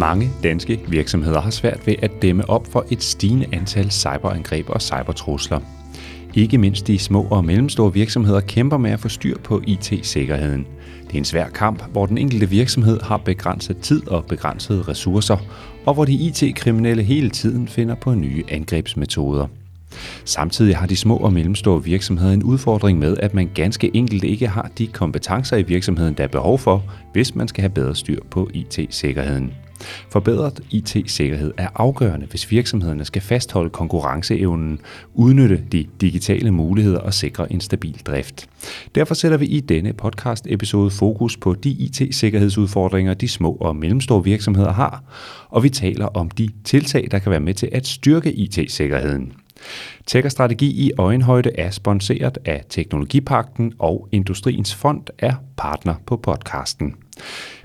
Mange danske virksomheder har svært ved at dæmme op for et stigende antal cyberangreb og cybertrusler. Ikke mindst de små og mellemstore virksomheder kæmper med at få styr på IT-sikkerheden. Det er en svær kamp, hvor den enkelte virksomhed har begrænset tid og begrænsede ressourcer, og hvor de IT-kriminelle hele tiden finder på nye angrebsmetoder. Samtidig har de små og mellemstore virksomheder en udfordring med, at man ganske enkelt ikke har de kompetencer i virksomheden, der er behov for, hvis man skal have bedre styr på IT-sikkerheden. Forbedret IT-sikkerhed er afgørende, hvis virksomhederne skal fastholde konkurrenceevnen, udnytte de digitale muligheder og sikre en stabil drift. Derfor sætter vi i denne podcast-episode fokus på de IT-sikkerhedsudfordringer, de små og mellemstore virksomheder har, og vi taler om de tiltag, der kan være med til at styrke IT-sikkerheden. Tech og Strategi i Øjenhøjde er sponsoreret af Teknologipakten, og Industriens Fond er partner på podcasten.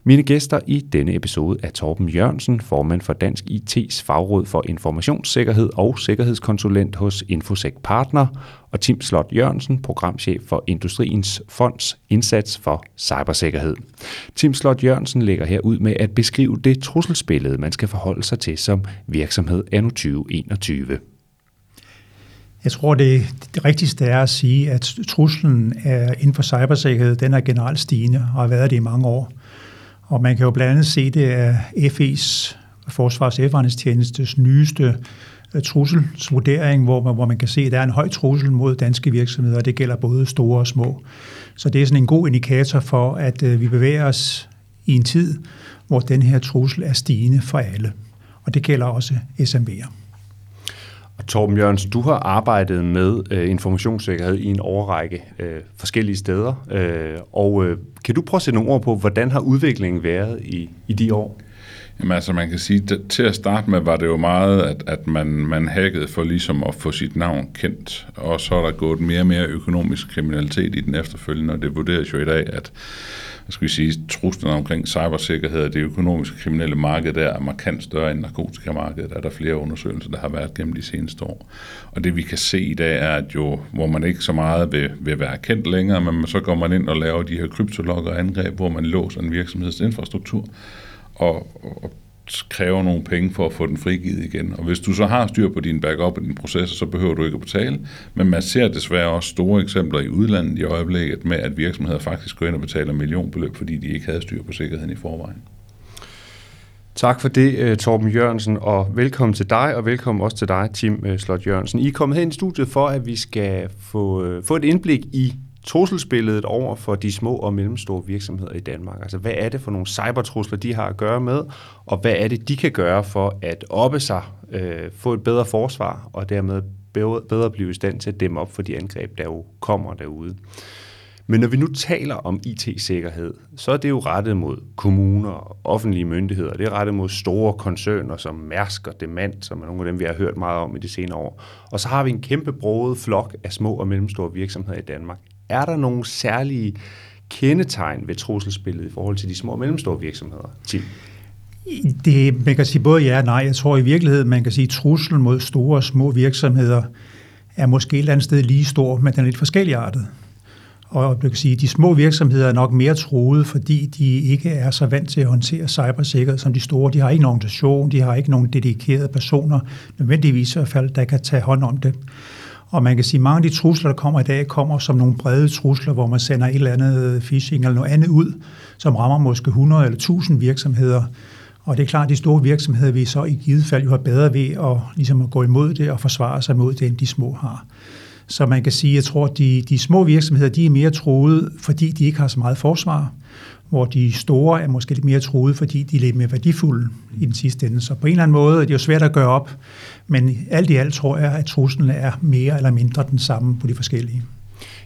Mine gæster i denne episode er Torben Jørgensen, formand for Dansk IT's Fagråd for Informationssikkerhed og sikkerhedskonsulent hos Infosec Partner, og Tim Slot Jørgensen, programchef for Industriens Fonds indsats for cybersikkerhed. Tim Slot Jørgensen lægger her ud med at beskrive det trusselsbillede, man skal forholde sig til som virksomhed anno 2021. Jeg tror, det, det rigtigste er at sige, at truslen er inden for cybersikkerhed, den er generelt stigende og har været det i mange år. Og man kan jo blandt andet se det af FE's, Forsvars Efterretningstjenestes nyeste øh, trusselsvurdering, hvor man, hvor man kan se, at der er en høj trussel mod danske virksomheder, og det gælder både store og små. Så det er sådan en god indikator for, at øh, vi bevæger os i en tid, hvor den her trussel er stigende for alle. Og det gælder også SMV'er. Og Torben Jørgens, du har arbejdet med øh, informationssikkerhed i en overrække øh, forskellige steder. Øh, og øh, kan du prøve at sætte nogle ord på, hvordan har udviklingen været i, i de år? Jamen altså, man kan sige, at til at starte med var det jo meget, at, at man, man hackede for ligesom at få sit navn kendt, og så er der gået mere og mere økonomisk kriminalitet i den efterfølgende, og det vurderes jo i dag, at skal vi sige, truslerne omkring cybersikkerhed og det økonomiske kriminelle marked der er markant større end narkotikamarkedet, er der flere undersøgelser, der har været gennem de seneste år. Og det vi kan se i dag er, at jo, hvor man ikke så meget vil, vil være kendt længere, men så går man ind og laver de her kryptologger angreb, hvor man låser en virksomheds infrastruktur, og, og kræver nogle penge for at få den frigivet igen. Og hvis du så har styr på din backup og din proces, så behøver du ikke at betale. Men man ser desværre også store eksempler i udlandet i øjeblikket med, at virksomheder faktisk går ind og betaler millionbeløb, fordi de ikke havde styr på sikkerheden i forvejen. Tak for det, øh, Torben Jørgensen, og velkommen til dig, og velkommen også til dig, Tim øh, Slot Jørgensen. I er kommet hen i studiet for, at vi skal få, øh, få et indblik i trusselsbilledet over for de små og mellemstore virksomheder i Danmark? Altså, hvad er det for nogle cybertrusler, de har at gøre med, og hvad er det, de kan gøre for at oppe sig, øh, få et bedre forsvar, og dermed bedre blive i stand til at dæmme op for de angreb, der jo kommer derude? Men når vi nu taler om IT-sikkerhed, så er det jo rettet mod kommuner og offentlige myndigheder. Det er rettet mod store koncerner som Mærsk og Demand, som er nogle af dem, vi har hørt meget om i de senere år. Og så har vi en kæmpe broget flok af små og mellemstore virksomheder i Danmark. Er der nogle særlige kendetegn ved trusselsbilledet i forhold til de små og mellemstore virksomheder, Tim? Det, man kan sige både ja og nej. Jeg tror i virkeligheden, man kan sige, at truslen mod store og små virksomheder er måske et eller andet sted lige stor, men den er lidt forskelligartet. Og man kan sige, at de små virksomheder er nok mere troede, fordi de ikke er så vant til at håndtere cybersikkerhed som de store. De har ikke nogen organisation, de har ikke nogen dedikerede personer, nødvendigvis i hvert fald, der kan tage hånd om det. Og man kan sige, at mange af de trusler, der kommer i dag, kommer som nogle brede trusler, hvor man sender et eller andet phishing eller noget andet ud, som rammer måske 100 eller 1000 virksomheder. Og det er klart, at de store virksomheder vil så i givet fald jo have bedre ved at, ligesom at gå imod det og forsvare sig mod det, end de små har. Så man kan sige, at jeg tror, at de, de små virksomheder de er mere troede, fordi de ikke har så meget forsvar hvor de store er måske lidt mere troede, fordi de er lidt mere værdifulde i den sidste ende. Så på en eller anden måde det er jo svært at gøre op, men alt i alt tror jeg, at truslen er mere eller mindre den samme på de forskellige.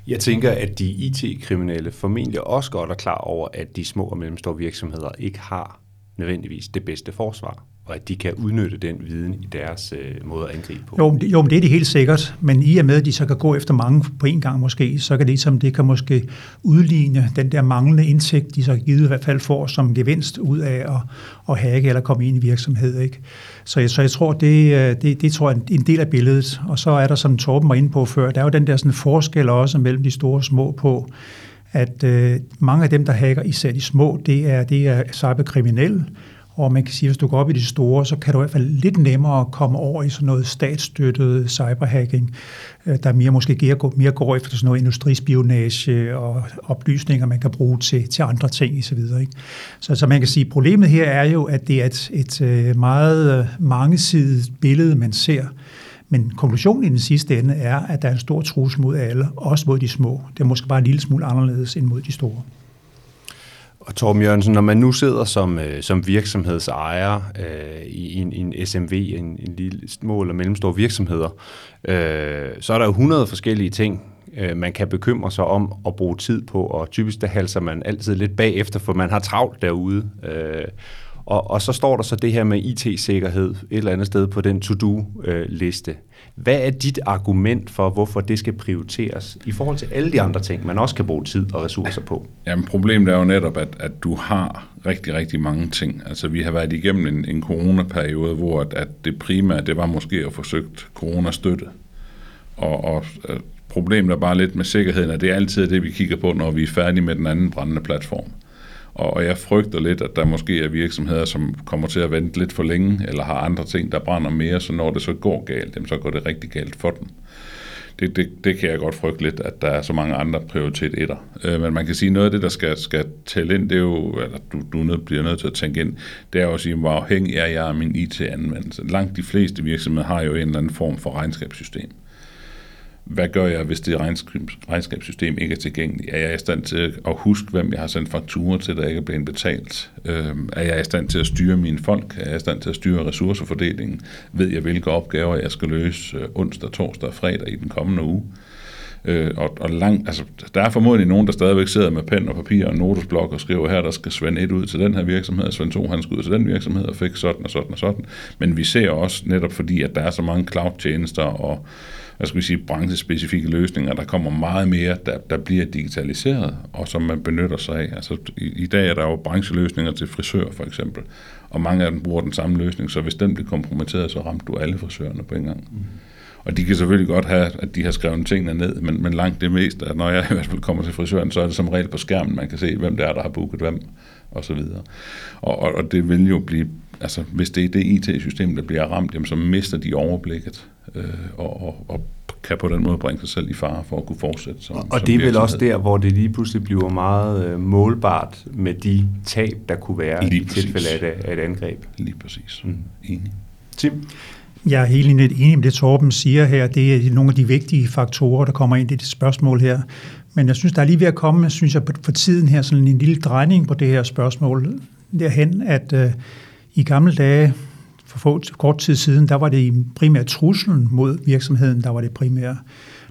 Jeg tænker, at de IT-kriminelle formentlig også godt er klar over, at de små og mellemstore virksomheder ikke har nødvendigvis det bedste forsvar og at de kan udnytte den viden i deres øh, måde at angribe på. Jo, jo, men det er det helt sikkert, men i og med, at de så kan gå efter mange på en gang måske, så kan det, som det kan måske udligne den der manglende indtægt, de så givet i hvert fald får som gevinst ud af at, at hacke eller komme ind i virksomhed. Ikke? Så, jeg, så jeg tror, det, øh, det, det tror jeg er en del af billedet. Og så er der, som Torben var inde på før, der er jo den der sådan forskel også mellem de store og små på, at øh, mange af dem, der hacker, især de små, det er, det er cyberkriminelle, og man kan sige, at hvis du går op i de store, så kan du i hvert fald lidt nemmere komme over i sådan noget statsstøttet cyberhacking, øh, der mere måske mere går efter sådan noget industrispionage og oplysninger, man kan bruge til, til andre ting osv. Så, så, så man kan sige, at problemet her er jo, at det er et, et øh, meget øh, mangesidigt billede, man ser. Men konklusionen i den sidste ende er, at der er en stor trussel mod alle, også mod de små. Det er måske bare en lille smule anderledes end mod de store. Og Torben Jørgensen, når man nu sidder som, øh, som virksomhedsejer øh, i, en, en SMV, en, en lille små eller mellemstore virksomheder, øh, så er der jo 100 forskellige ting, øh, man kan bekymre sig om at bruge tid på, og typisk der halser man altid lidt bagefter, for man har travlt derude. Øh, og, og så står der så det her med IT-sikkerhed et eller andet sted på den to-do-liste. Hvad er dit argument for, hvorfor det skal prioriteres i forhold til alle de andre ting, man også kan bruge tid og ressourcer på? Jamen problemet er jo netop, at, at du har rigtig, rigtig mange ting. Altså vi har været igennem en, en coronaperiode, hvor at, at det primære, det var måske at forsøgt coronastøtte. Og, og øh, problemet er bare lidt med sikkerheden, at det er altid det, vi kigger på, når vi er færdige med den anden brændende platform. Og jeg frygter lidt, at der måske er virksomheder, som kommer til at vente lidt for længe, eller har andre ting, der brænder mere, så når det så går galt, så går det rigtig galt for dem. Det, det, det kan jeg godt frygte lidt, at der er så mange andre prioritet etter. Øh, men man kan sige, at noget af det, der skal, skal tælle ind, det er jo, eller du, du nød, bliver nødt til at tænke ind, det er jo at sige, hvor afhængig er jeg af min IT-anvendelse. Langt de fleste virksomheder har jo en eller anden form for regnskabssystem. Mm hvad gør jeg, hvis det regnskabssystem ikke er tilgængeligt? Er jeg i stand til at huske, hvem jeg har sendt fakturer til, der ikke er blevet betalt? Øhm, er jeg i stand til at styre mine folk? Er jeg i stand til at styre ressourcefordelingen? Ved jeg, hvilke opgaver jeg skal løse øh, onsdag, torsdag og fredag i den kommende uge? Øh, og, og lang, altså, der er formodentlig nogen, der stadigvæk sidder med pen og papir og notesblok og skriver her, der skal Svend 1 ud til den her virksomhed, og Svend 2 han skal ud til den virksomhed og fik sådan og sådan og sådan. Men vi ser også netop fordi, at der er så mange cloud-tjenester og hvad skal vi sige, branchespecifikke løsninger. Der kommer meget mere, der, der bliver digitaliseret, og som man benytter sig af. Altså, i, I dag er der jo brancheløsninger til frisør, for eksempel, og mange af dem bruger den samme løsning, så hvis den bliver kompromitteret, så rammer du alle frisørerne på en gang. Mm. Og de kan selvfølgelig godt have, at de har skrevet tingene ned, men, men langt det meste, at når jeg i hvert fald kommer til frisøren, så er det som regel på skærmen, man kan se, hvem det er, der har booket hvem, og så videre. Og, og, og det vil jo blive, altså hvis det er det IT-system, der bliver ramt, jamen, så mister de overblikket øh, og, og, og kan på den måde bringe sig selv i fare for at kunne fortsætte. Som, og som det er vel også der, hvor det lige pludselig bliver meget øh, målbart med de tab, der kunne være lige i præcis. tilfælde af et, af et angreb. Lige præcis. Mm. Enig. Tim? Jeg er helt enig med det, Torben siger her. Det er nogle af de vigtige faktorer, der kommer ind i det spørgsmål her. Men jeg synes, der er lige ved at komme, synes jeg, for tiden her, sådan en lille drejning på det her spørgsmål derhen, at øh, i gamle dage, for få, kort tid siden, der var det primært truslen mod virksomheden, der var det primære.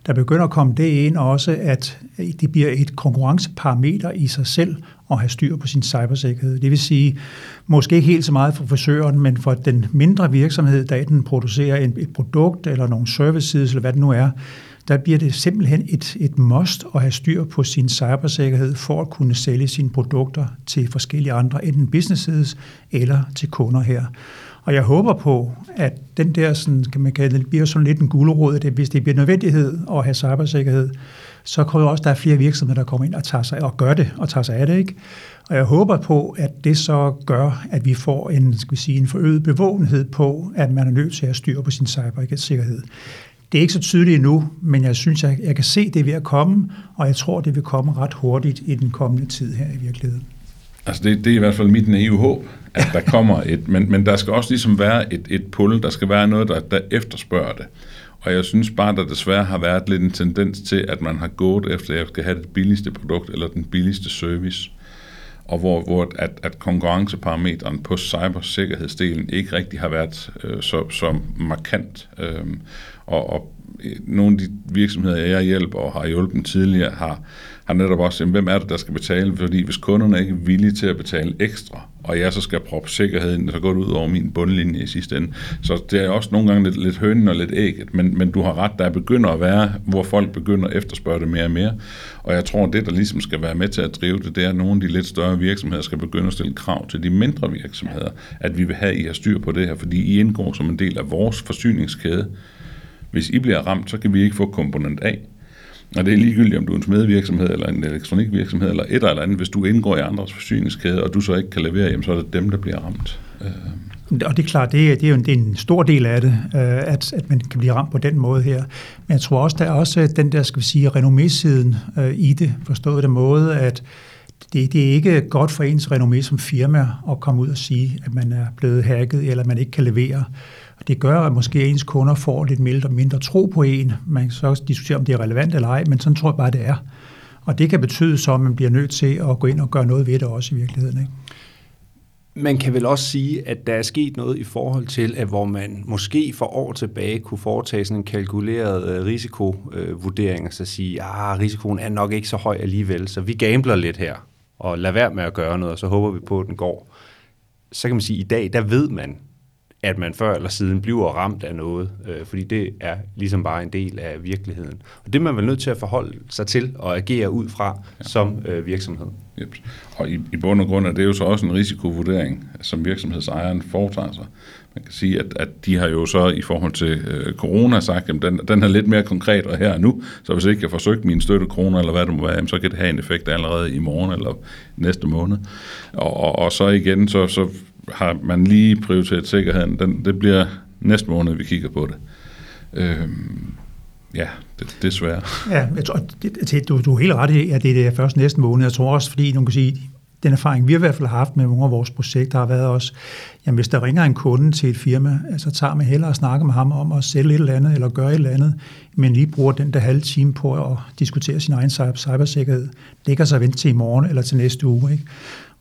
Der begynder at komme det ind også, at det bliver et konkurrenceparameter i sig selv at have styr på sin cybersikkerhed. Det vil sige, måske ikke helt så meget for frisøren, men for den mindre virksomhed, der den producerer et produkt eller nogle services, eller hvad det nu er, der bliver det simpelthen et, et must at have styr på sin cybersikkerhed for at kunne sælge sine produkter til forskellige andre, enten businesses eller til kunder her. Og jeg håber på, at den der, sådan, kan man kalde det, bliver sådan lidt en gulerod, at hvis det bliver nødvendighed at have cybersikkerhed, så kommer også, at der er flere virksomheder, der kommer ind og, tager sig, og gør det, og tager sig af det. Ikke? Og jeg håber på, at det så gør, at vi får en, skal vi sige, en forøget bevågenhed på, at man er nødt til at styre på sin cybersikkerhed. Det er ikke så tydeligt endnu, men jeg synes, jeg, jeg kan se det ved at komme, og jeg tror, det vil komme ret hurtigt i den kommende tid her i virkeligheden. Altså det, det er i hvert fald mit naive håb, at der kommer et, men, men der skal også ligesom være et, et pull, der skal være noget, der, der efterspørger det. Og jeg synes bare, der desværre har været lidt en tendens til, at man har gået efter, at jeg skal have det billigste produkt eller den billigste service. Og hvor, hvor at, at konkurrenceparametren på cybersikkerhedsdelen ikke rigtig har været øh, så, så markant. Øh, og, og øh, nogle af de virksomheder, jeg hjælper og har hjulpet tidligere, har, har netop også, jamen, hvem er det, der skal betale? Fordi hvis kunderne ikke er villige til at betale ekstra, og jeg så skal proppe sikkerheden, så går det ud over min bundlinje i sidste ende. Så det er også nogle gange lidt, lidt hønen og lidt ægget, men, men du har ret, der begynder at være, hvor folk begynder at efterspørge det mere og mere. Og jeg tror, det, der ligesom skal være med til at drive det, det er, at nogle af de lidt større virksomheder skal begynde at stille krav til de mindre virksomheder, at vi vil have, at I har styr på det her, fordi I indgår som en del af vores forsyningskæde. Hvis I bliver ramt, så kan vi ikke få komponent A. Og det er ligegyldigt, om du er en smedvirksomhed, eller en elektronikvirksomhed, eller et eller andet. Hvis du indgår i andres forsyningskæde, og du så ikke kan levere, jamen, så er det dem, der bliver ramt. Øh. Og det er klart, det er, det er jo en, det er en stor del af det, øh, at, at man kan blive ramt på den måde her. Men jeg tror også, der er også den der, skal vi sige, renommésiden øh, i det, forstået den måde, at det, det er ikke godt for ens renommé som firma at komme ud og sige, at man er blevet hacket, eller at man ikke kan levere. Og det gør, at måske ens kunder får lidt mindre, mindre tro på en. Man kan så også diskutere, om det er relevant eller ej, men sådan tror jeg bare, det er. Og det kan betyde så, at man bliver nødt til at gå ind og gøre noget ved det også i virkeligheden. Ikke? Man kan vel også sige, at der er sket noget i forhold til, at hvor man måske for år tilbage kunne foretage sådan en kalkuleret øh, risikovurdering, og så sige, at ah, risikoen er nok ikke så høj alligevel, så vi gambler lidt her, og lader være med at gøre noget, og så håber vi på, at den går. Så kan man sige, at i dag, der ved man, at man før eller siden bliver ramt af noget, øh, fordi det er ligesom bare en del af virkeligheden. Og det er man vel nødt til at forholde sig til og agere ud fra ja. som øh, virksomhed. Yep. Og i, i bund og grund er det jo så også en risikovurdering, som virksomhedsejeren foretager sig. Man kan sige, at, at de har jo så i forhold til øh, corona sagt, at den, den er lidt mere konkret og her og nu, så hvis ikke jeg har forsøgt min støtte kroner eller hvad det må være, jamen, så kan det have en effekt allerede i morgen eller næste måned. Og, og, og så igen, så, så har man lige prioriteret sikkerheden. Den, det bliver næste måned, vi kigger på det. Øhm, ja, det, desværre. Ja, jeg tror, det, altså, du, du er helt ret i, at det er først næste måned. Jeg tror også, fordi nogen kan sige, den erfaring, vi har i hvert fald haft med nogle af vores projekter, har været også, jamen hvis der ringer en kunde til et firma, så tager man hellere at snakke med ham om at sælge et eller andet, eller gøre et eller andet, men lige bruger den der halve time på at diskutere sin egen cybersikkerhed. Det kan så vente til i morgen eller til næste uge. Ikke?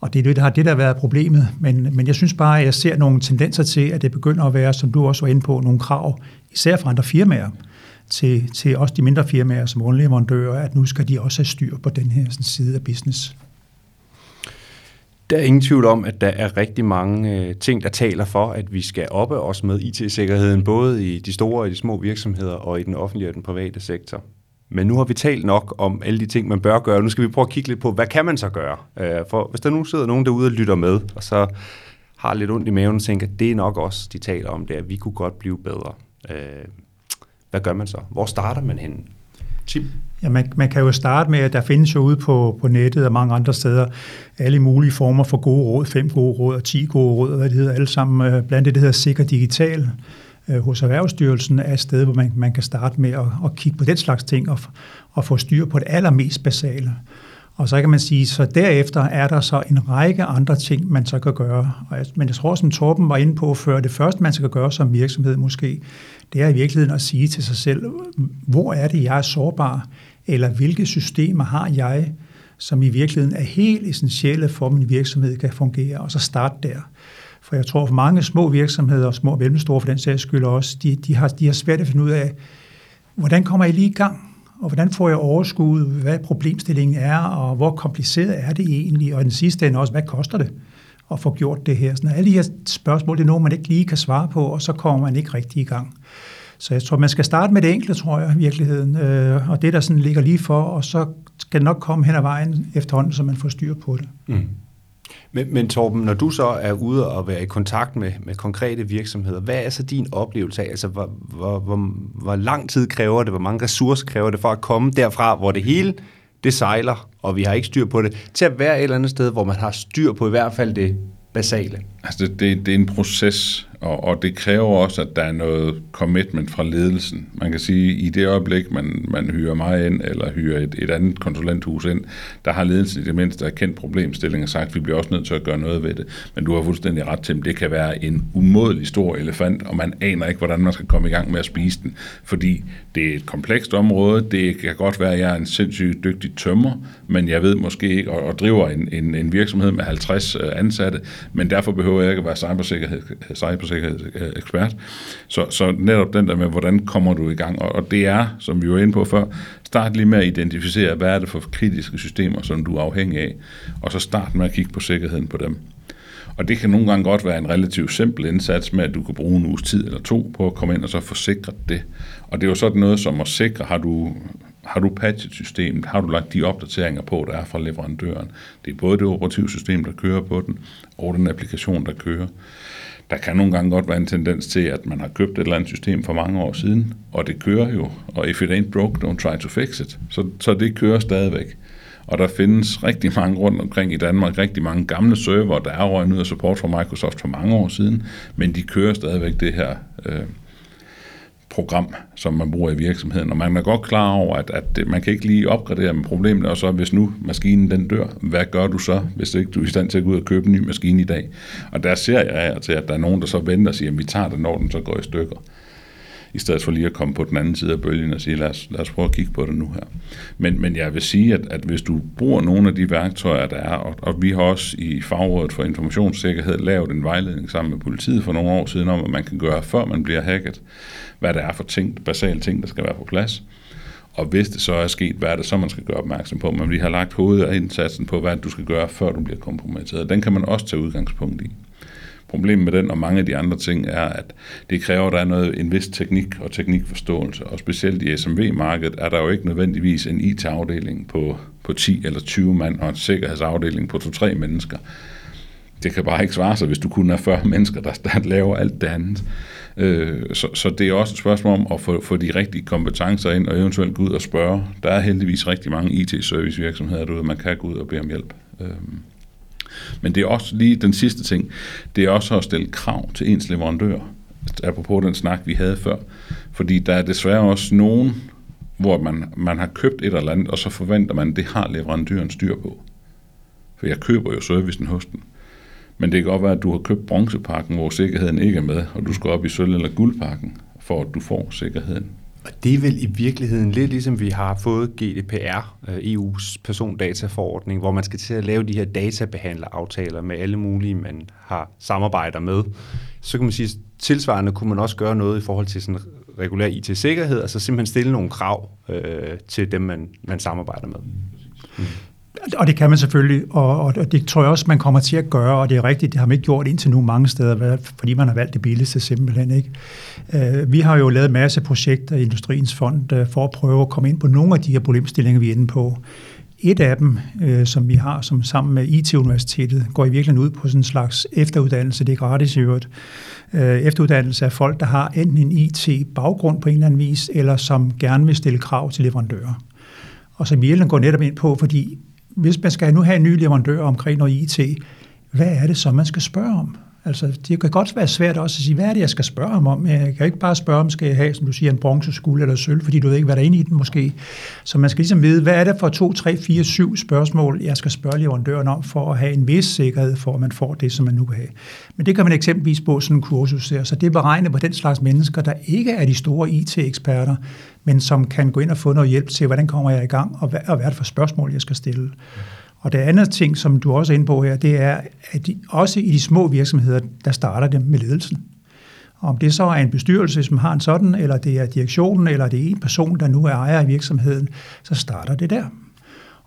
Og det er det, der har det, der været problemet. Men, men jeg synes bare, at jeg ser nogle tendenser til, at det begynder at være, som du også var inde på, nogle krav, især fra andre firmaer, til, til også de mindre firmaer som underleverandører, at nu skal de også have styr på den her sådan, side af business. Der er ingen tvivl om, at der er rigtig mange øh, ting, der taler for, at vi skal oppe os med IT-sikkerheden, både i de store og de små virksomheder og i den offentlige og den private sektor. Men nu har vi talt nok om alle de ting, man bør gøre. Nu skal vi prøve at kigge lidt på, hvad kan man så gøre? Øh, for hvis der nu sidder nogen derude og lytter med, og så har lidt ondt i maven og tænker, det er nok også, de taler om det, at vi kunne godt blive bedre. Øh, hvad gør man så? Hvor starter man henne? Tim? Ja, man, man kan jo starte med, at der findes jo ude på, på nettet og mange andre steder alle mulige former for gode råd, fem gode råd og ti gode råd, hvad det hedder, alle sammen øh, blandt det, det hedder Sikker Digital øh, Øh, hos Erhvervsstyrelsen er et sted, hvor man, man kan starte med at, at kigge på den slags ting og, og få styr på det allermest basale. Og så kan man sige, så derefter er der så en række andre ting, man så kan gøre. Men jeg tror, som Torben var inde på før, det første, man skal gøre som virksomhed måske, det er i virkeligheden at sige til sig selv, hvor er det, jeg er sårbar, eller hvilke systemer har jeg, som i virkeligheden er helt essentielle for, at min virksomhed kan fungere, og så starte der. For jeg tror, for mange små virksomheder, og små og mellemstore for den sags skyld også, de, de, har, de har svært at finde ud af, hvordan kommer jeg lige i gang? Og hvordan får jeg overskud? Hvad problemstillingen er, og hvor kompliceret er det egentlig? Og den sidste ende også, hvad koster det at få gjort det her? Sådan, alle de her spørgsmål, det er nogen, man ikke lige kan svare på, og så kommer man ikke rigtig i gang. Så jeg tror, man skal starte med det enkle, tror jeg, i virkeligheden, øh, og det, der sådan ligger lige for, og så skal det nok komme hen ad vejen efterhånden, så man får styr på det. Mm. Men, men Torben, når du så er ude og være i kontakt med, med konkrete virksomheder, hvad er så din oplevelse af? Altså, hvor, hvor, hvor, hvor lang tid kræver det, hvor mange ressourcer kræver det for at komme derfra, hvor det hele det sejler, og vi har ikke styr på det, til at være et eller andet sted, hvor man har styr på i hvert fald det basale? Altså, det, det, det er en proces, og, og det kræver også, at der er noget commitment fra ledelsen. Man kan sige, at i det øjeblik, man, man hyrer mig ind, eller hyrer et, et andet konsulenthus ind, der har ledelsen i det mindste erkendt problemstillingen og sagt, at vi bliver også nødt til at gøre noget ved det. Men du har fuldstændig ret til, at det kan være en umådelig stor elefant, og man aner ikke, hvordan man skal komme i gang med at spise den. Fordi det er et komplekst område. Det kan godt være, at jeg er en sindssygt dygtig tømmer, men jeg ved måske ikke, og, og driver en, en, en virksomhed med 50 øh, ansatte, men derfor behøver behøver jeg ikke at være cybersikkerhed, øh, cybersikkerhedsekspert. Øh, så, så netop den der med, hvordan kommer du i gang? Og, og det er, som vi var inde på før, start lige med at identificere, hvad er det for kritiske systemer, som du er afhængig af, og så start med at kigge på sikkerheden på dem. Og det kan nogle gange godt være en relativt simpel indsats med, at du kan bruge en uges tid eller to på at komme ind og så forsikre det. Og det er jo sådan noget som at sikre, har du, har du patchet systemet, har du lagt de opdateringer på, der er fra leverandøren. Det er både det operativsystem, der kører på den, og den applikation, der kører. Der kan nogle gange godt være en tendens til, at man har købt et eller andet system for mange år siden, og det kører jo, og if it ain't broke, don't try to fix it. Så, så det kører stadigvæk. Og der findes rigtig mange rundt omkring i Danmark, rigtig mange gamle server, der er røgnet ud af support fra Microsoft for mange år siden, men de kører stadigvæk det her øh, program, som man bruger i virksomheden. Og man er godt klar over, at, at man kan ikke lige opgradere med problemet, og så hvis nu maskinen den dør, hvad gør du så, hvis ikke du er i stand til at gå ud og købe en ny maskine i dag? Og der ser jeg her til, at der er nogen, der så venter og siger, at vi tager den, når den så går i stykker i stedet for lige at komme på den anden side af bølgen og sige, lad os, lad os prøve at kigge på det nu her. Men, men jeg vil sige, at, at hvis du bruger nogle af de værktøjer, der er, og, og vi har også i Fagrådet for Informationssikkerhed lavet en vejledning sammen med politiet for nogle år siden om, hvad man kan gøre, før man bliver hacket, hvad det er for ting, basale ting, der skal være på plads. Og hvis det så er sket, hvad er det så, man skal gøre opmærksom på? Men vi har lagt hovedet af indsatsen på, hvad du skal gøre, før du bliver kompromitteret. Den kan man også tage udgangspunkt i. Problemet med den og mange af de andre ting er, at det kræver, at der er noget, en vis teknik og teknikforståelse. Og specielt i SMV-markedet er der jo ikke nødvendigvis en IT-afdeling på, på 10 eller 20 mand og en sikkerhedsafdeling på 2-3 mennesker. Det kan bare ikke svare sig, hvis du kun er 40 mennesker, der, der laver alt det andet. Øh, så, så det er også et spørgsmål om at få, få de rigtige kompetencer ind, og eventuelt gå ud og spørge. Der er heldigvis rigtig mange IT-service virksomheder derude, man kan gå ud og bede om hjælp. Øh. Men det er også lige den sidste ting, det er også at stille krav til ens leverandør, apropos den snak, vi havde før. Fordi der er desværre også nogen, hvor man, man har købt et eller andet, og så forventer man, at det har leverandøren styr på. For jeg køber jo servicen hos den. Men det kan godt være, at du har købt bronzepakken, hvor sikkerheden ikke er med, og du skal op i sølv- eller guldpakken, for at du får sikkerheden. Og det er vel i virkeligheden lidt ligesom vi har fået GDPR, øh, EU's persondataforordning, hvor man skal til at lave de her databehandleraftaler med alle mulige, man har samarbejder med. Så kan man sige, tilsvarende kunne man også gøre noget i forhold til sådan regulær IT-sikkerhed, altså simpelthen stille nogle krav øh, til dem, man, man samarbejder med. Mm. Og det kan man selvfølgelig, og, og det tror jeg også, man kommer til at gøre, og det er rigtigt, det har man ikke gjort indtil nu mange steder, fordi man har valgt det billigste simpelthen. Ikke? Øh, vi har jo lavet masse projekter i Industriens Fond øh, for at prøve at komme ind på nogle af de her problemstillinger, vi er inde på. Et af dem, øh, som vi har, som sammen med IT-universitetet, går i virkeligheden ud på sådan en slags efteruddannelse. Det er gratis i øvrigt. Øh, efteruddannelse af folk, der har enten en IT-baggrund på en eller anden vis, eller som gerne vil stille krav til leverandører. Og som i går netop ind på, fordi hvis man skal nu have en ny leverandør omkring noget IT, hvad er det så, man skal spørge om? Altså, det kan godt være svært også at sige, hvad er det, jeg skal spørge ham om? Jeg kan ikke bare spørge om, skal jeg have, som du siger, en bronzeskuld eller sølv, fordi du ved ikke, hvad der er inde i den måske. Så man skal ligesom vide, hvad er det for to, tre, fire, syv spørgsmål, jeg skal spørge leverandøren om, for at have en vis sikkerhed for, at man får det, som man nu vil have. Men det kan man eksempelvis på sådan en kursus der. Så det er beregnet på den slags mennesker, der ikke er de store IT-eksperter, men som kan gå ind og få noget hjælp til, hvordan kommer jeg i gang, og hvad, og hvad er det for spørgsmål, jeg skal stille. Og det andet ting, som du også er inde på her, det er, at de, også i de små virksomheder, der starter det med ledelsen. Om det så er en bestyrelse, som har en sådan, eller det er direktionen, eller det er en person, der nu er ejer i virksomheden, så starter det der.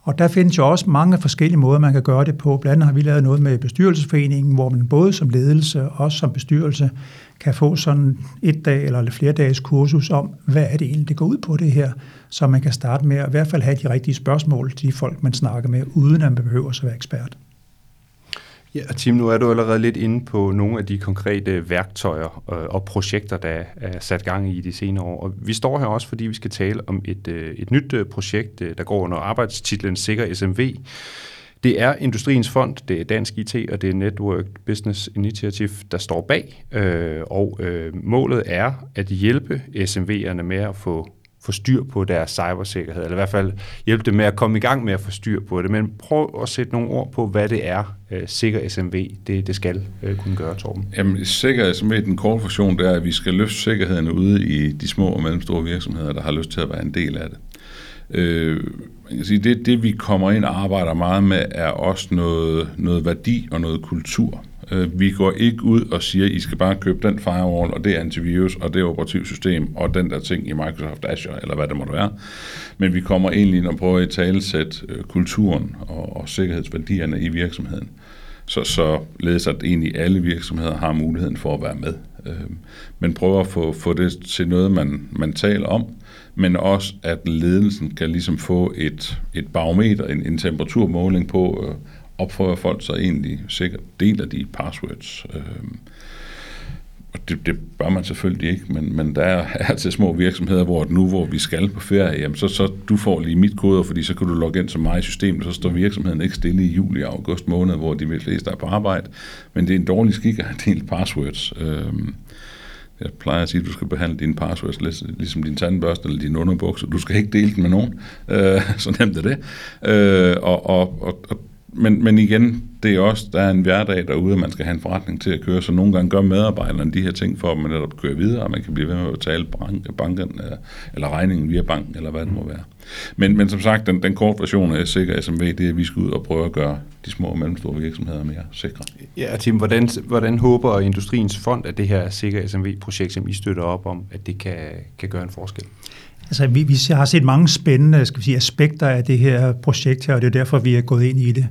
Og der findes jo også mange forskellige måder, man kan gøre det på. Blandt andet har vi lavet noget med bestyrelsesforeningen, hvor man både som ledelse og også som bestyrelse kan få sådan et dag eller flere dages kursus om, hvad er det egentlig, det går ud på det her, så man kan starte med at i hvert fald have de rigtige spørgsmål til de folk, man snakker med, uden at man behøver at være ekspert. Ja, og Tim, nu er du allerede lidt inde på nogle af de konkrete værktøjer øh, og projekter, der er sat gang i de senere år. Og vi står her også, fordi vi skal tale om et, øh, et nyt øh, projekt, der går under arbejdstitlen Sikker SMV. Det er Industriens Fond, det er Dansk IT og det er Network Business Initiative, der står bag. Og målet er at hjælpe SMV'erne med at få få styr på deres cybersikkerhed, eller i hvert fald hjælpe dem med at komme i gang med at få styr på det. Men prøv at sætte nogle ord på, hvad det er, øh, Sikker SMV det, det skal øh, kunne gøre, Torben. Jamen, Sikker SMV, den korte version, det er, at vi skal løfte sikkerheden ude i de små og mellemstore virksomheder, der har lyst til at være en del af det. Øh, man kan sige, det, det vi kommer ind og arbejder meget med, er også noget, noget værdi og noget kultur. Øh, vi går ikke ud og siger, at I skal bare købe den firewall, og det antivirus, og det operativsystem, og den der ting i Microsoft Azure, eller hvad det måtte være. Men vi kommer egentlig og prøver at talesætte øh, kulturen og, og sikkerhedsværdierne i virksomheden. Så, så ledes at egentlig alle virksomheder har muligheden for at være med. Øh, men prøver at få, få det til noget, man, man taler om, men også at ledelsen kan ligesom få et, et barometer, en, en temperaturmåling på, øh, opfører folk sig egentlig sikkert, deler de passwords. Øh, og det, det bør man selvfølgelig ikke, men, men der er altid små virksomheder, hvor nu hvor vi skal på ferie, jamen så, så du får lige mit koder, fordi så kan du logge ind som mig i systemet, så står virksomheden ikke stille i juli og august måned, hvor de fleste er på arbejde. Men det er en dårlig skik at have delt passwords. Øh, jeg plejer at sige, at du skal behandle dine passwords ligesom din tandbørste eller din underbukser. Du skal ikke dele den med nogen. Øh, så nemt er det. Øh, og, og, og, og men, men igen, det er også, der er en hverdag derude, man skal have en forretning til at køre, så nogle gange gør medarbejderne de her ting for, at man netop kører videre, og man kan blive ved med at betale banken, eller regningen via banken, eller hvad det må være. Men, men som sagt, den, den korte version af Sikker SMV, det er, at vi skal ud og prøve at gøre de små og mellemstore virksomheder mere sikre. Ja, Tim, hvordan, hvordan håber Industriens Fond, at det her Sikker SMV-projekt, som I støtter op om, at det kan, kan gøre en forskel? Altså, vi, vi har set mange spændende skal vi sige, aspekter af det her projekt her, og det er derfor, vi er gået ind i det.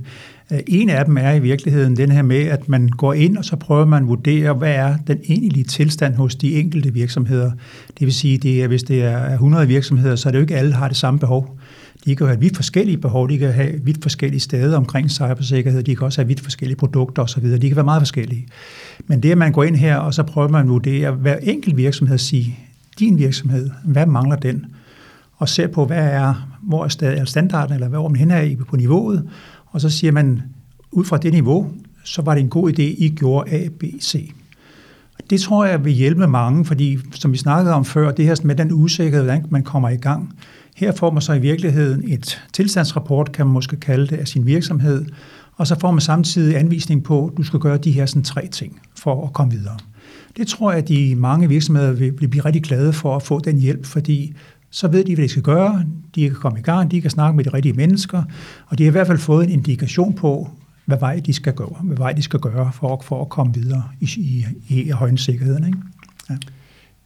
Øh, en af dem er i virkeligheden den her med, at man går ind, og så prøver man at vurdere, hvad er den egentlige tilstand hos de enkelte virksomheder. Det vil sige, det er, hvis det er 100 virksomheder, så er det jo ikke alle, der har det samme behov. De kan have vidt forskellige behov, de kan have vidt forskellige steder omkring cybersikkerhed, de kan også have vidt forskellige produkter osv., de kan være meget forskellige. Men det, at man går ind her, og så prøver man at vurdere hver enkelt virksomhed at sige, din virksomhed, hvad mangler den? Og ser på, hvad er, hvor er standarden, eller hvor man hen er på niveauet, og så siger man, ud fra det niveau, så var det en god idé, I gjorde A, B, C. Det tror jeg vil hjælpe mange, fordi som vi snakkede om før, det her med den usikkerhed, hvordan man kommer i gang. Her får man så i virkeligheden et tilstandsrapport, kan man måske kalde det, af sin virksomhed, og så får man samtidig anvisning på, at du skal gøre de her sådan, tre ting for at komme videre. Det tror jeg, at de mange virksomheder vil, vil blive rigtig glade for at få den hjælp, fordi så ved de, hvad de skal gøre, de kan komme i gang, de kan snakke med de rigtige mennesker, og de har i hvert fald fået en indikation på, hvad vej de skal gå, hvad vej de skal gøre for, for at komme videre i, i, i højne sikkerheden. Ikke? Ja.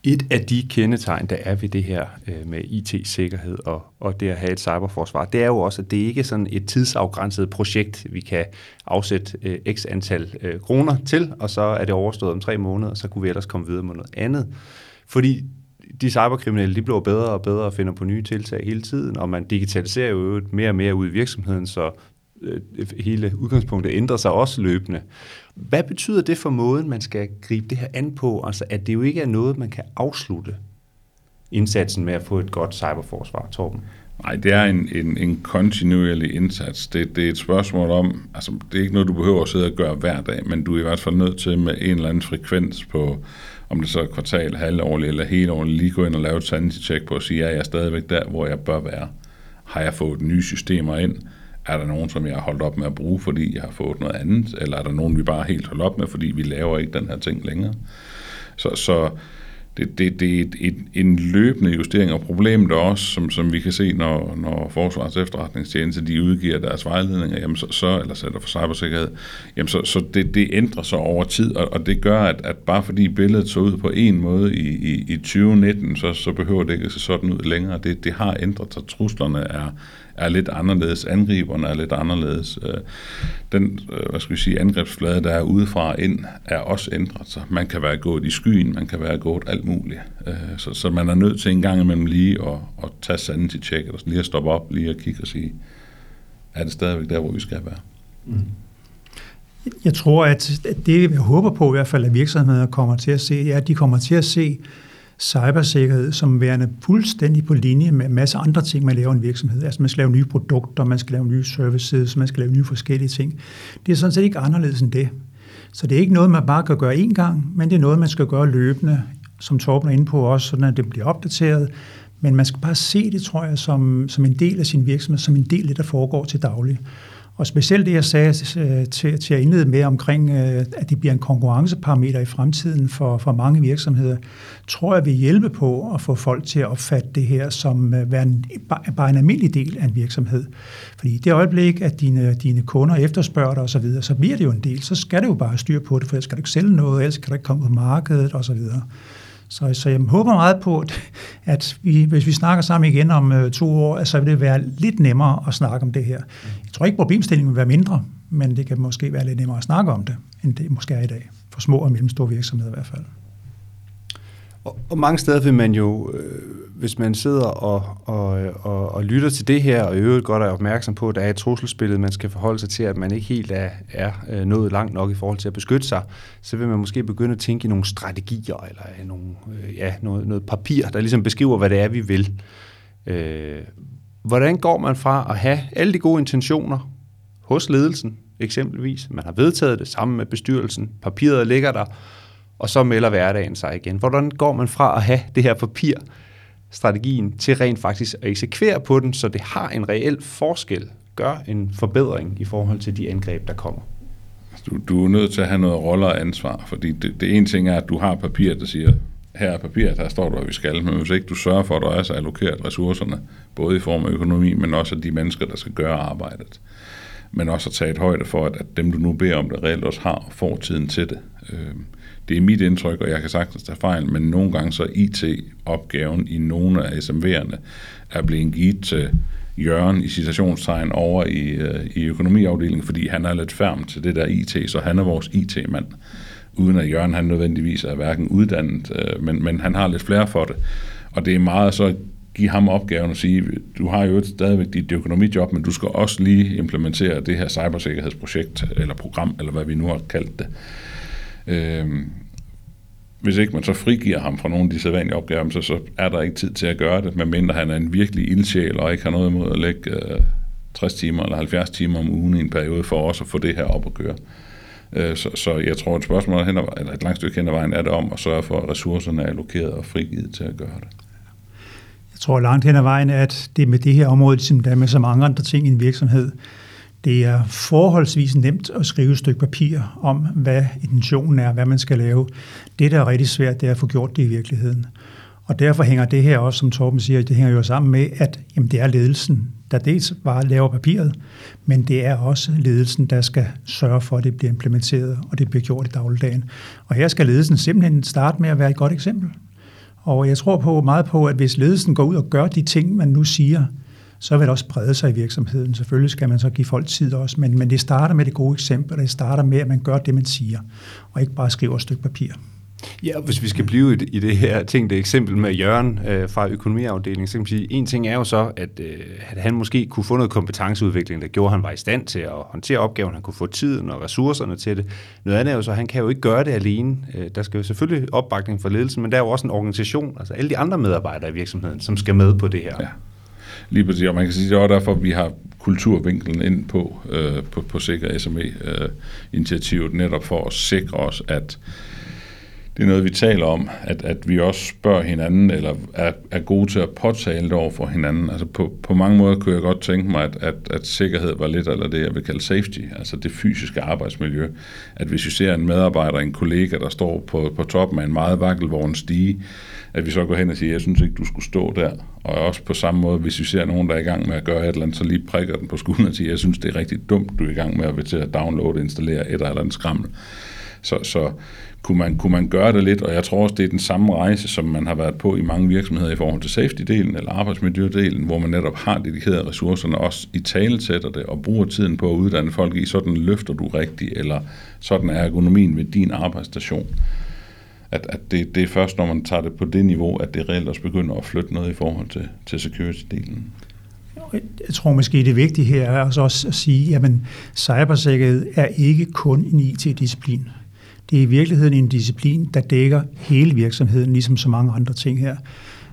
Et af de kendetegn, der er ved det her øh, med IT-sikkerhed og, og det at have et cyberforsvar, det er jo også, at det ikke er sådan et tidsafgrænset projekt, vi kan afsætte øh, x antal øh, kroner til, og så er det overstået om tre måneder, og så kunne vi ellers komme videre med noget andet. Fordi de cyberkriminelle, de bliver bedre og bedre og finder på nye tiltag hele tiden, og man digitaliserer jo mere og mere ud i virksomheden, så Øh, hele udgangspunktet ændrer sig også løbende. Hvad betyder det for måden, man skal gribe det her an på? Altså, at det jo ikke er noget, man kan afslutte indsatsen med at få et godt cyberforsvar, Torben? Nej, det er en, en, en kontinuerlig indsats. Det, det er et spørgsmål om, altså det er ikke noget, du behøver at sidde og gøre hver dag, men du er i hvert fald nødt til med en eller anden frekvens på, om det så er kvartal, halvårligt eller hele året, lige gå ind og lave et sanity check på og sige, ja, jeg er stadigvæk der, hvor jeg bør være. Har jeg fået nye systemer ind? Er der nogen, som jeg har holdt op med at bruge, fordi jeg har fået noget andet? Eller er der nogen, vi bare helt holdt op med, fordi vi laver ikke den her ting længere? Så, så det, det, det er et, et, en løbende justering, og problemet er også, som, som vi kan se, når, når Forsvarets efterretningstjeneste de udgiver deres vejledninger, jamen så, så, eller sætter for cybersikkerhed, jamen så, så det, det ændrer sig over tid, og, og det gør, at, at bare fordi billedet så ud på en måde i, i, i 2019, så, så behøver det ikke at se sådan ud længere. Det, det har ændret sig. Truslerne er, er lidt anderledes, angriberne er lidt anderledes. Øh, den øh, hvad skal vi sige, angrebsflade, der er udefra ind, er også ændret sig. Man kan være gået i skyen, man kan være gået alt muligt. Øh, så, så man er nødt til en gang imellem lige at, at tage sandt til tjek, eller lige at stoppe op, lige at kigge og sige, er det stadigvæk der, hvor vi skal være? Mm. Jeg tror, at det, jeg håber på i hvert fald, at virksomheder kommer til at se, er, at de kommer til at se cybersikkerhed som værende fuldstændig på linje med en masse andre ting, man laver i en virksomhed. Altså man skal lave nye produkter, man skal lave nye services, man skal lave nye forskellige ting. Det er sådan set ikke anderledes end det. Så det er ikke noget, man bare kan gøre én gang, men det er noget, man skal gøre løbende, som Torben er inde på også, sådan at det bliver opdateret. Men man skal bare se det, tror jeg, som, som en del af sin virksomhed, som en del af det, der foregår til daglig. Og specielt det, jeg sagde øh, til, til at indlede med omkring, øh, at det bliver en konkurrenceparameter i fremtiden for, for mange virksomheder, tror jeg vil hjælpe på at få folk til at opfatte det her som øh, en, bare en almindelig del af en virksomhed. Fordi i det øjeblik, at dine, dine kunder efterspørger dig osv., så bliver det jo en del. Så skal det jo bare styr på det, for ellers skal du ikke sælge noget, ellers kan du ikke komme på markedet osv. Så, så jeg håber meget på, at vi, hvis vi snakker sammen igen om øh, to år, så vil det være lidt nemmere at snakke om det her. Jeg tror ikke, problemstillingen vil være mindre, men det kan måske være lidt nemmere at snakke om det, end det måske er i dag. For små og mellemstore virksomheder i hvert fald. Og, og mange steder vil man jo, øh, hvis man sidder og, og, og, og lytter til det her, og i øvrigt godt er opmærksom på, at der er et trusselsbillede, man skal forholde sig til, at man ikke helt er, er øh, nået langt nok i forhold til at beskytte sig, så vil man måske begynde at tænke i nogle strategier, eller nogle, øh, ja, noget, noget papir, der ligesom beskriver, hvad det er, vi vil. Øh, hvordan går man fra at have alle de gode intentioner hos ledelsen, eksempelvis, man har vedtaget det sammen med bestyrelsen, papiret ligger der, og så melder hverdagen sig igen. Hvordan går man fra at have det her papir, strategien, til rent faktisk at eksekvere på den, så det har en reel forskel, gør en forbedring i forhold til de angreb, der kommer? Du, du er nødt til at have noget roller og ansvar, fordi det, det ene ting er, at du har papir, der siger, her er papiret, her står der, hvad vi skal, men hvis ikke du sørger for, at der er allokeret ressourcerne, både i form af økonomi, men også af de mennesker, der skal gøre arbejdet, men også at tage et højde for, at, at dem, du nu beder om det, reelt også har, får tiden til det. Øh, det er mit indtryk, og jeg kan sagtens tage fejl, men nogle gange så IT-opgaven i nogle af SMV'erne er blevet givet til Jørgen i citationstegn over i, øh, i økonomiafdelingen, fordi han er lidt færm til det der IT, så han er vores IT-mand, uden at Jørgen han nødvendigvis er hverken uddannet, øh, men, men han har lidt flere for det. Og det er meget så give ham opgaven og sige, du har jo stadigvæk dit økonomijob, men du skal også lige implementere det her cybersikkerhedsprojekt, eller program, eller hvad vi nu har kaldt det. Øh, hvis ikke man så frigiver ham fra nogle af de sædvanlige opgaver, så, så er der ikke tid til at gøre det, medmindre han er en virkelig ildsjæl og ikke har noget imod at lægge øh, 60 timer eller 70 timer om ugen i en periode for også at få det her op at køre. Øh, så, så jeg tror, et spørgsmål hen ad, eller et langt stykke hen ad vejen er det om at sørge for, at ressourcerne er allokeret og frigivet til at gøre det. Jeg tror langt hen ad vejen, at det med det her område, ligesom der er med så mange andre ting i en virksomhed, det er forholdsvis nemt at skrive et stykke papir om, hvad intentionen er, hvad man skal lave. Det, der er rigtig svært, det er at få gjort det i virkeligheden. Og derfor hænger det her også, som Torben siger, det hænger jo sammen med, at jamen, det er ledelsen, der dels bare laver papiret, men det er også ledelsen, der skal sørge for, at det bliver implementeret, og det bliver gjort i dagligdagen. Og her skal ledelsen simpelthen starte med at være et godt eksempel. Og jeg tror på meget på, at hvis ledelsen går ud og gør de ting, man nu siger, så vil det også brede sig i virksomheden. Selvfølgelig skal man så give folk tid også, men, men det starter med det gode eksempel, og det starter med, at man gør det, man siger, og ikke bare skriver et stykke papir. Ja, hvis vi skal blive i det her ting, det eksempel med Jørgen øh, fra økonomiafdelingen, så kan man sige, en ting er jo så, at, øh, at han måske kunne få noget kompetenceudvikling, der gjorde, at han var i stand til at håndtere opgaven, han kunne få tiden og ressourcerne til det. Noget andet er jo så, at han kan jo ikke gøre det alene. Øh, der skal jo selvfølgelig opbakning fra ledelsen, men der er jo også en organisation, altså alle de andre medarbejdere i virksomheden, som skal med på det her. Ja. Lige præcis, og man kan sige, det er derfor, vi har kulturvinkelen ind på, øh, på, på Sikker SME-initiativet, øh, netop for at sikre os, at det er noget, vi taler om, at, at vi også spørger hinanden, eller er, er gode til at påtale det over for hinanden. Altså på, på mange måder kunne jeg godt tænke mig, at, at, at sikkerhed var lidt eller det, jeg vil kalde safety, altså det fysiske arbejdsmiljø. At hvis vi ser en medarbejder, en kollega, der står på, på toppen af en meget vakkelvogn stige, at vi så går hen og siger, jeg synes ikke, du skulle stå der. Og også på samme måde, hvis vi ser nogen, der er i gang med at gøre et eller andet, så lige prikker den på skulderen og siger, jeg synes, det er rigtig dumt, du er i gang med at, til at downloade installere et eller andet skrammel. Så, så kunne, man, kunne man gøre det lidt, og jeg tror også, det er den samme rejse, som man har været på i mange virksomheder i forhold til safety-delen eller arbejdsmiljødelen, hvor man netop har dedikeret ressourcerne, også i talesætter det og bruger tiden på at uddanne folk i, sådan løfter du rigtigt, eller sådan er ergonomien ved din arbejdsstation at, at det, det er først, når man tager det på det niveau, at det reelt også begynder at flytte noget i forhold til, til security-delen. Jeg tror måske, det vigtige her er også at sige, at cybersikkerhed er ikke kun en IT-disciplin. Det er i virkeligheden en disciplin, der dækker hele virksomheden, ligesom så mange andre ting her.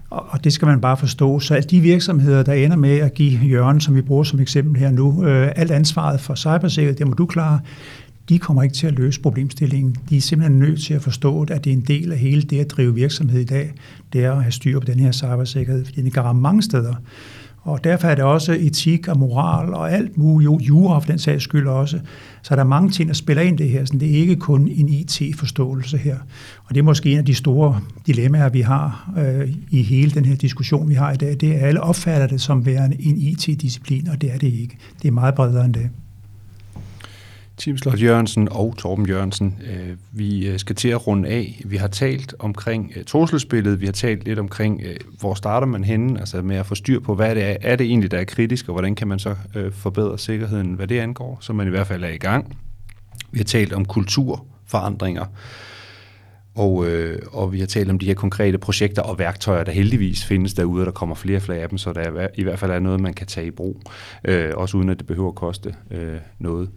Og det skal man bare forstå. Så altså de virksomheder, der ender med at give Jørgen, som vi bruger som eksempel her nu, øh, alt ansvaret for cybersikkerhed, det må du klare, de kommer ikke til at løse problemstillingen. De er simpelthen nødt til at forstå, at det er en del af hele det at drive virksomhed i dag, det er at have styr på den her cybersikkerhed, fordi den kan ramme mange steder. Og derfor er det også etik og moral og alt muligt, jura for den sags skyld også. Så der er mange ting, der spiller ind i det her. Så det er ikke kun en IT-forståelse her. Og det er måske en af de store dilemmaer, vi har øh, i hele den her diskussion, vi har i dag. Det er, at alle opfatter det som værende en IT-disciplin, og det er det ikke. Det er meget bredere end det. Tim Slot Jørgensen og Torben Jørgensen, øh, vi øh, skal til at runde af. Vi har talt omkring øh, trusselspillet, vi har talt lidt omkring, hvor starter man henne, altså med at få styr på, hvad det er, er det egentlig, der er kritisk, og hvordan kan man så forbedre sikkerheden, hvad det angår, så man i hvert fald er i gang. Vi har talt om kulturforandringer, og, øh, og vi har talt om de her konkrete projekter og værktøjer, der heldigvis findes derude, og der kommer flere og flere af dem, så der er, i hvert fald er noget, man kan tage i brug, øh, også uden at det behøver at koste øh, noget.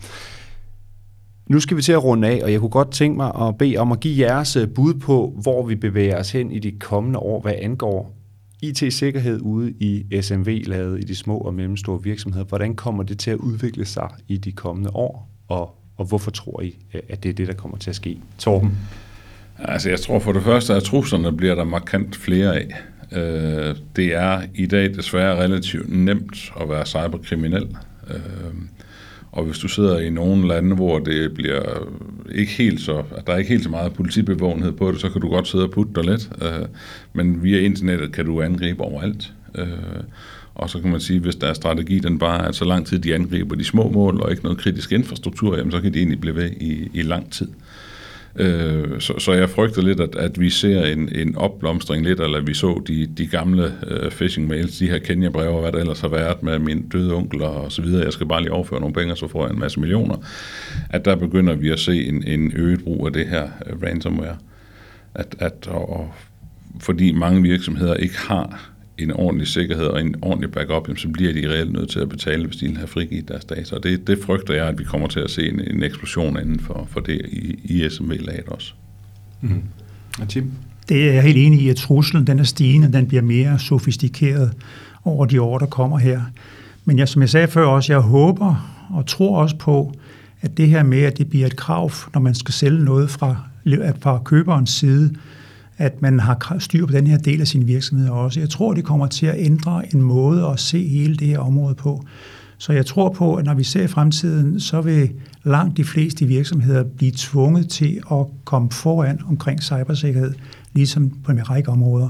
Nu skal vi til at runde af, og jeg kunne godt tænke mig at bede om at give jeres øh, bud på, hvor vi bevæger os hen i de kommende år, hvad angår IT-sikkerhed ude i SMV-laget, i de små og mellemstore virksomheder. Hvordan kommer det til at udvikle sig i de kommende år, og, og hvorfor tror I, øh, at det er det, der kommer til at ske? Torben? Altså, jeg tror for det første, at truslerne bliver der markant flere af. Øh, det er i dag desværre relativt nemt at være cyberkriminel. Og hvis du sidder i nogle lande, hvor det bliver ikke helt så, at der er ikke helt så meget politibevågenhed på det, så kan du godt sidde og putte dig lidt. Øh, men via internettet kan du angribe overalt. Øh, og så kan man sige, hvis der er strategi, den bare at så lang tid de angriber de små mål og ikke noget kritisk infrastruktur, jamen så kan de egentlig blive ved i, i lang tid. Øh, Øh, så, så jeg frygter lidt, at, at vi ser en, en opblomstring lidt, eller vi så de, de gamle uh, phishing mails, de her Kenya-breve, og hvad der ellers har været med min døde onkel og så videre. Jeg skal bare lige overføre nogle penge, så får jeg en masse millioner. At der begynder vi at se en, en øget brug af det her uh, ransomware. At, at, og, fordi mange virksomheder ikke har en ordentlig sikkerhed og en ordentlig backup, så bliver de reelt nødt til at betale, hvis de vil have frigivet deres data. Og det, det frygter jeg, at vi kommer til at se en, en eksplosion inden for, for det i, i SMV-laget også. Mm. Og Tim? Det er jeg helt enig i, at truslen den er stigende, den bliver mere sofistikeret over de år, der kommer her. Men jeg, som jeg sagde før også, jeg håber og tror også på, at det her med, at det bliver et krav, når man skal sælge noget fra, fra køberens side, at man har styr på den her del af sin virksomhed også. Jeg tror, det kommer til at ændre en måde at se hele det her område på. Så jeg tror på, at når vi ser fremtiden, så vil langt de fleste virksomheder blive tvunget til at komme foran omkring cybersikkerhed, ligesom på en række områder.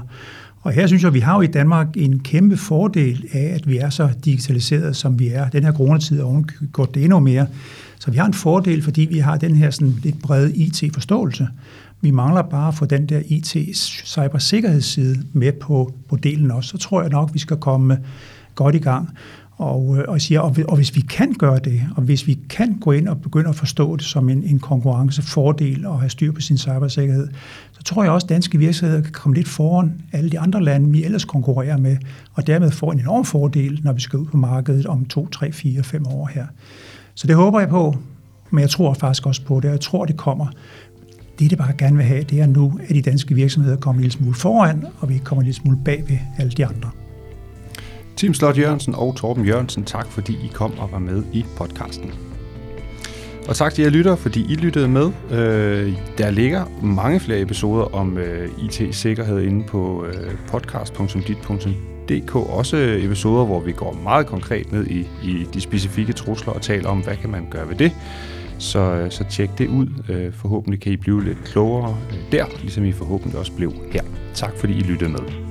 Og her synes jeg, at vi har jo i Danmark en kæmpe fordel af, at vi er så digitaliseret, som vi er. Den her coronatid har går det endnu mere. Så vi har en fordel, fordi vi har den her sådan lidt brede IT-forståelse. Vi mangler bare at få den der IT-cybersikkerhedsside med på, på delen også. Så tror jeg nok, vi skal komme godt i gang. Og, øh, og, siger, og, og hvis vi kan gøre det, og hvis vi kan gå ind og begynde at forstå det som en, en konkurrencefordel og have styr på sin cybersikkerhed, så tror jeg også, at danske virksomheder kan komme lidt foran alle de andre lande, vi ellers konkurrerer med, og dermed få en enorm fordel, når vi skal ud på markedet om 2, 3, 4, 5 år her. Så det håber jeg på, men jeg tror faktisk også på det, jeg tror, det kommer. Det, det bare gerne vil have, det er nu, at de danske virksomheder kommer en lille smule foran, og vi kommer en lille smule bag ved alle de andre. Tim Slot Jørgensen og Torben Jørgensen, tak fordi I kom og var med i podcasten. Og tak til jer lyttere, fordi I lyttede med. Øh, der ligger mange flere episoder om øh, IT-sikkerhed inde på øh, podcast.dit.dk. Også øh, episoder, hvor vi går meget konkret ned i, i de specifikke trusler og taler om, hvad kan man gøre ved det. Så, øh, så tjek det ud. Øh, forhåbentlig kan I blive lidt klogere øh, der, ligesom I forhåbentlig også blev her. Tak fordi I lyttede med.